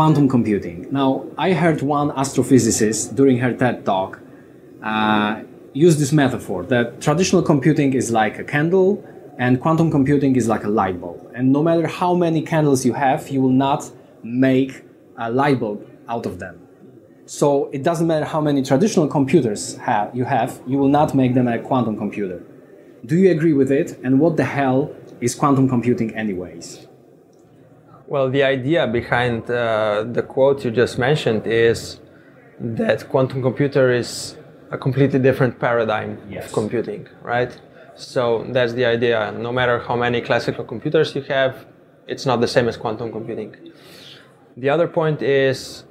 quantum computing. Now, I heard one astrophysicist during her TED talk uh, use this metaphor that traditional computing is like a candle and quantum computing is like a light bulb. And no matter how many candles you have, you will not make a light bulb out of them. So it doesn't matter how many traditional computers you have, you will not make them a quantum computer. Do you agree with it? And what the hell is quantum computing, anyways? Well, the idea behind uh, the quote you just mentioned is that quantum computer is a completely different paradigm yes. of computing, right? So that's the idea. No matter how many classical computers you have, it's not the same as quantum computing. The other point is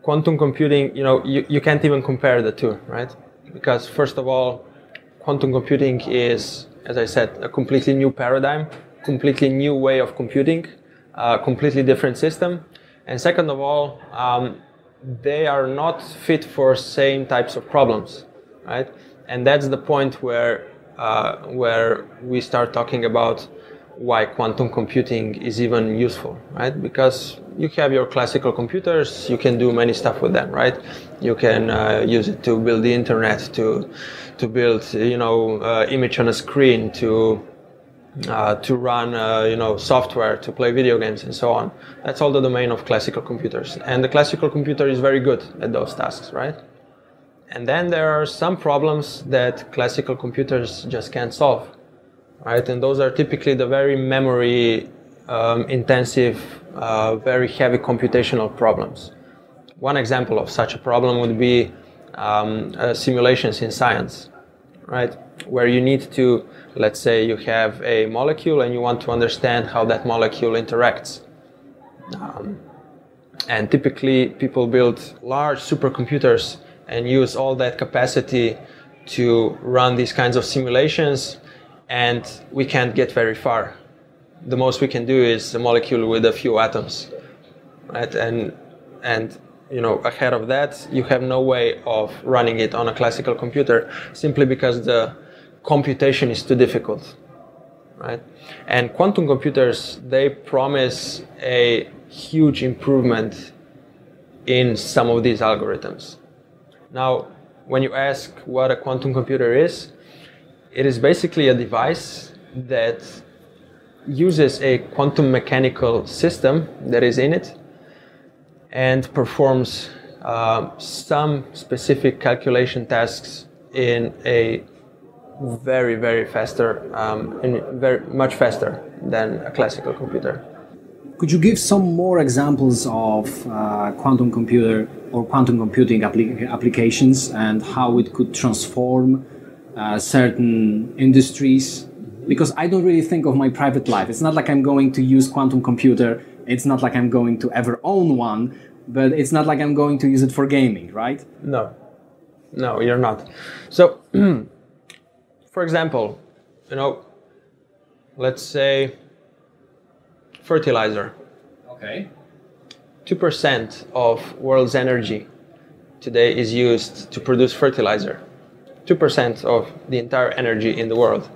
quantum computing, you know, you, you can't even compare the two, right? Because first of all, quantum computing is, as I said, a completely new paradigm, completely new way of computing a completely different system. And second of all, um, they are not fit for same types of problems, right? And that's the point where uh, where we start talking about why quantum computing is even useful, right? Because you have your classical computers, you can do many stuff with them, right? You can uh, use it to build the internet, to to build, you know, uh, image on a screen, to uh, to run uh, you know software to play video games and so on. That's all the domain of classical computers. And the classical computer is very good at those tasks right? And then there are some problems that classical computers just can't solve right? And those are typically the very memory um, intensive uh, very heavy computational problems. One example of such a problem would be um, uh, simulations in science right where you need to let's say you have a molecule and you want to understand how that molecule interacts. Um, and typically, people build large supercomputers and use all that capacity to run these kinds of simulations, and we can't get very far. The most we can do is a molecule with a few atoms, right? And and you know ahead of that, you have no way of running it on a classical computer simply because the computation is too difficult, right? And quantum computers, they promise a huge improvement in some of these algorithms. Now, when you ask what a quantum computer is, it is basically a device that uses a quantum mechanical system that is in it and performs uh, some specific calculation tasks in a very very faster um, and very much faster than a classical computer. Could you give some more examples of uh, quantum computer or quantum computing applic applications and how it could transform uh, certain industries? Because I don't really think of my private life. It's not like I'm going to use quantum computer. It's not like I'm going to ever own one, but it's not like I'm going to use it for gaming, right? No, no, you're not. So for example, you know, let's say fertilizer. Okay. 2% of world's energy today is used to produce fertilizer. 2% of the entire energy in the world.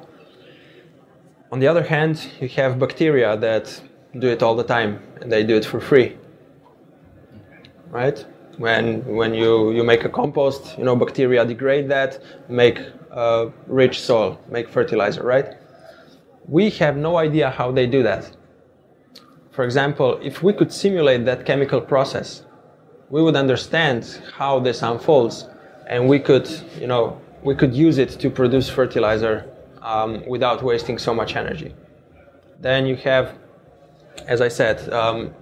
On the other hand, you have bacteria that do it all the time and they do it for free. Right? When when you, you make a compost, you know bacteria degrade that, make rich soil, make fertilizer, right? We have no idea how they do that. For example, if we could simulate that chemical process, we would understand how this unfolds, and we could, you know, we could use it to produce fertilizer um, without wasting so much energy. Then you have, as I said, um,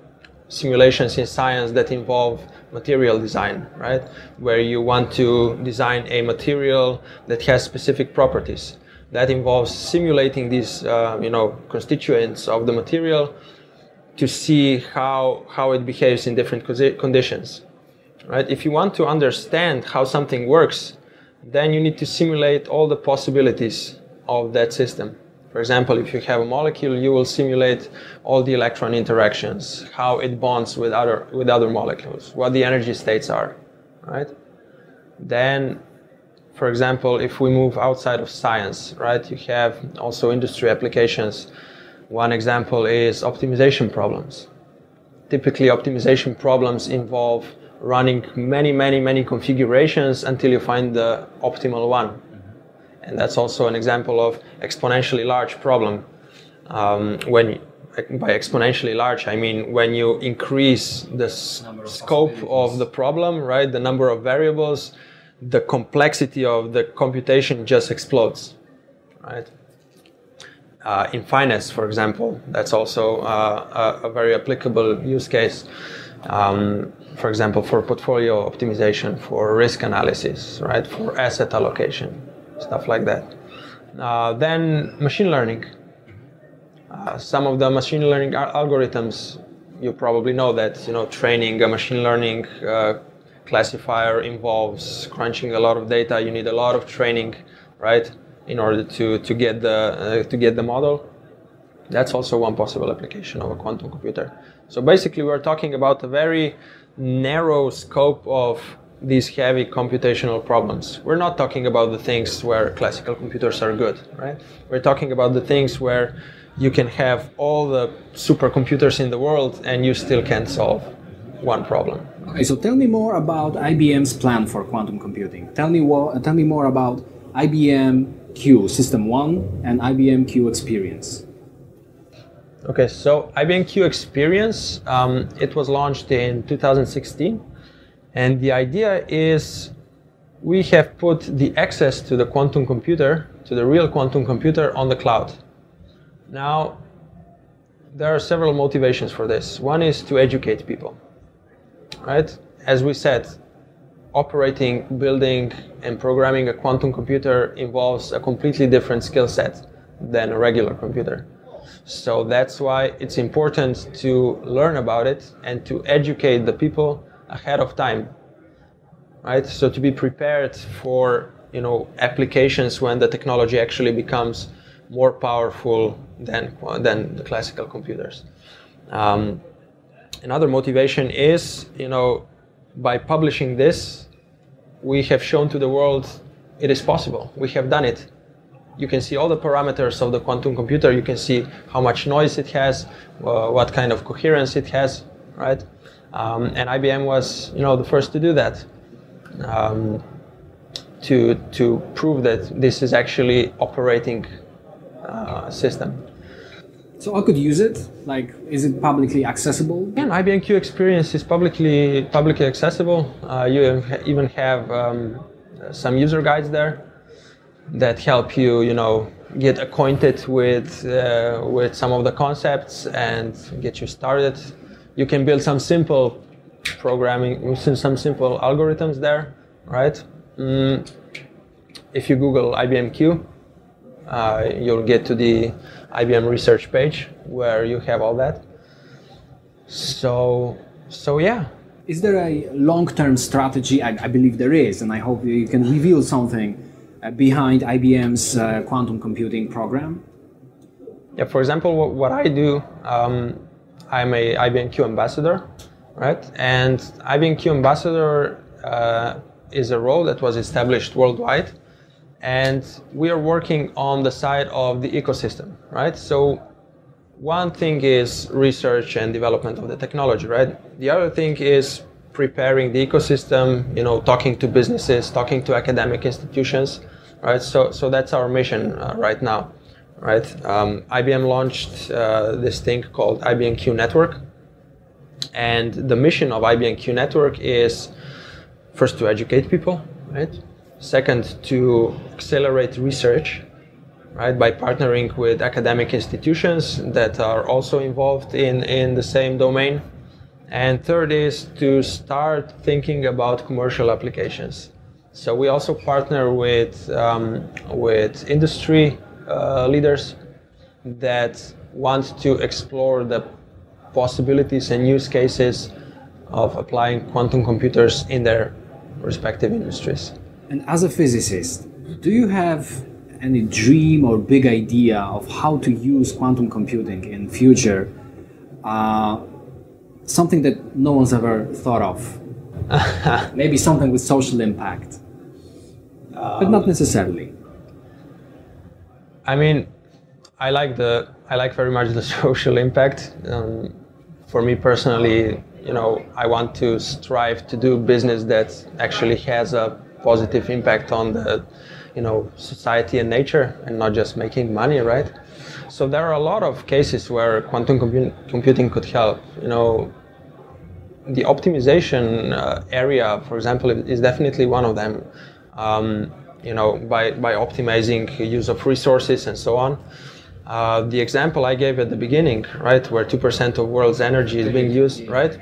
simulations in science that involve material design, right? Where you want to design a material that has specific properties. That involves simulating these, uh, you know, constituents of the material to see how how it behaves in different conditions, right? If you want to understand how something works, then you need to simulate all the possibilities of that system. For example, if you have a molecule, you will simulate all the electron interactions, how it bonds with other, with other molecules, what the energy states are, right? Then, for example, if we move outside of science, right, you have also industry applications. One example is optimization problems. typically optimization problems involve running many, many, many configurations until you find the optimal one. And that's also an example of exponentially large problem. Um, when by exponentially large, I mean when you increase the scope of the problem, right? The number of variables, the complexity of the computation just explodes, right? Uh, in finance, for example, that's also uh, a, a, very applicable use case. Um, for example, for portfolio optimization, for risk analysis, right? For asset allocation, stuff like that. Uh, then machine learning uh, some of the machine learning algorithms, you probably know that you know training a machine learning uh, classifier involves crunching a lot of data. You need a lot of training, right, in order to to get the uh, to get the model. That's also one possible application of a quantum computer. So basically, we're talking about a very narrow scope of these heavy computational problems. We're not talking about the things where classical computers are good, right? We're talking about the things where you can have all the supercomputers in the world and you still can't solve one problem. Okay, so tell me more about IBM's plan for quantum computing. Tell me what, tell me more about IBM Q System 1 and IBM Q Experience. Okay, so IBM Q Experience, um, it was launched in 2016. And the idea is we have put the access to the quantum computer, to the real quantum computer on the cloud. Now, there are several motivations for this. One is to educate people, right? As we said, operating, building, and programming a quantum computer involves a completely different skill set than a regular computer. So that's why it's important to learn about it and to educate the people ahead of time, right? So to be prepared for you know applications when the technology actually becomes more powerful than, than the classical computers. Um, another motivation is, you know, by publishing this, we have shown to the world it is possible. We have done it. You can see all the parameters of the quantum computer. You can see how much noise it has, uh, what kind of coherence it has, right? Um, and IBM was, you know, the first to do that. Um, to to prove that this is actually operating uh, system. So I could use it. Like, is it publicly accessible? Yeah, IBM Q Experience is publicly publicly accessible. Uh, you even have um, some user guides there that help you, you know, get acquainted with uh, with some of the concepts and get you started. You can build some simple programming, some simple algorithms there, right? Mm. If you Google IBM Q, uh, you'll get to the IBM research page where you have all that. So, so yeah. Is there a long-term strategy? I, I believe there is, and I hope you can reveal something uh, behind IBM's uh, quantum computing program. Yeah, for example, what, what I do, um, I'm a IBM Q ambassador, right? And IBM Q ambassador uh, is a role that was established worldwide and we are working on the side of the ecosystem, right? So one thing is research and development of the technology, right? The other thing is preparing the ecosystem, you know, talking to businesses, talking to academic institutions, right? So, so that's our mission uh, right now, right? Um, IBM launched uh, this thing called IBM Q Network, and the mission of IBM Q Network is first to educate people, right? Second, to accelerate research, right, by partnering with academic institutions that are also involved in, in the same domain. And third is to start thinking about commercial applications. So we also partner with, um, with industry uh, leaders that want to explore the possibilities and use cases of applying quantum computers in their respective industries. And as a physicist, do you have any dream or big idea of how to use quantum computing in future? Uh, something that no one's ever thought of. Maybe something with social impact, um, but not necessarily. I mean, I like the I like very much the social impact. Um, for me personally, you know, I want to strive to do business that actually has a positive impact on the, you know, society and nature, and not just making money, right? So there are a lot of cases where quantum compu- computing could help. You know, the optimization uh, area, for example, is definitely one of them. Um, you know, by, by optimizing use of resources and so on. Uh, the example I gave at the beginning, right, where two percent of world's energy is being used, right?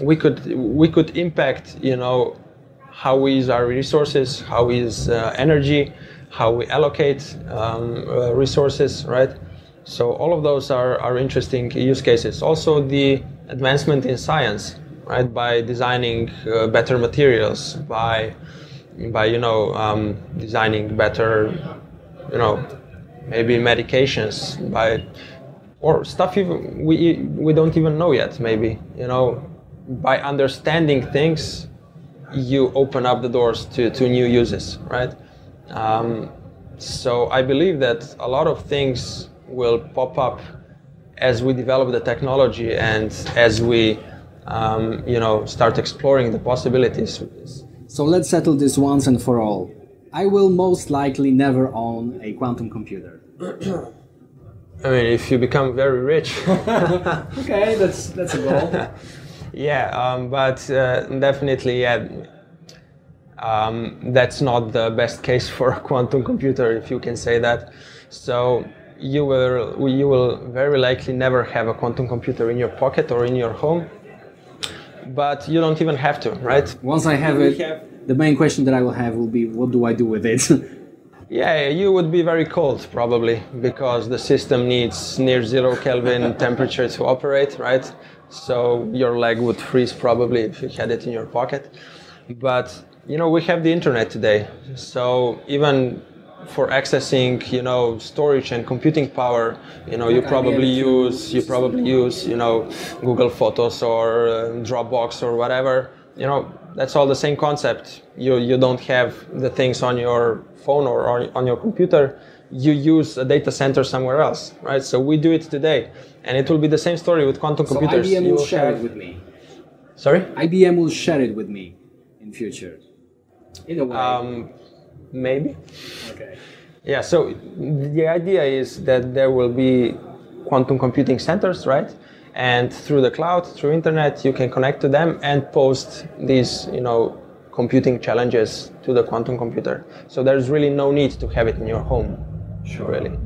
We could we could impact, you know, how we use our resources, how we use uh, energy, how we allocate um, uh, resources, right? So all of those are, are interesting use cases. Also, the advancement in science, right, by designing uh, better materials, by by you know um, designing better, you know, maybe medications by or stuff even we we don't even know yet. Maybe you know by understanding things, you open up the doors to to new uses, right? Um, so I believe that a lot of things will pop up as we develop the technology and as we um, you know start exploring the possibilities. So let's settle this once and for all. I will most likely never own a quantum computer. I mean, if you become very rich. okay, that's that's a goal. yeah, um, but uh, definitely, yeah, um, that's not the best case for a quantum computer, if you can say that. So you will you will very likely never have a quantum computer in your pocket or in your home but you don't even have to, right? Once I have it, have... the main question that I will have will be, what do I do with it? yeah, you would be very cold probably because the system needs near zero Kelvin temperature to operate, right? So your leg would freeze probably if you had it in your pocket. But you know, we have the internet today, so even for accessing you know storage and computing power you know you probably use you probably use you know google photos or uh, dropbox or whatever. You know that's all the same concept. You you don't have the things on your phone or on, on your computer. You use a data center somewhere else right? So we do it today. And it will be the same story with quantum so computers. IBM will, will share it with me. Sorry? IBM will share it with me in future. In a way. Um, maybe. Okay. Yeah, so the idea is that there will be quantum computing centers, right? And through the cloud, through internet, you can connect to them and post these, you know, computing challenges to the quantum computer. So there's really no need to have it in your home, sure. really.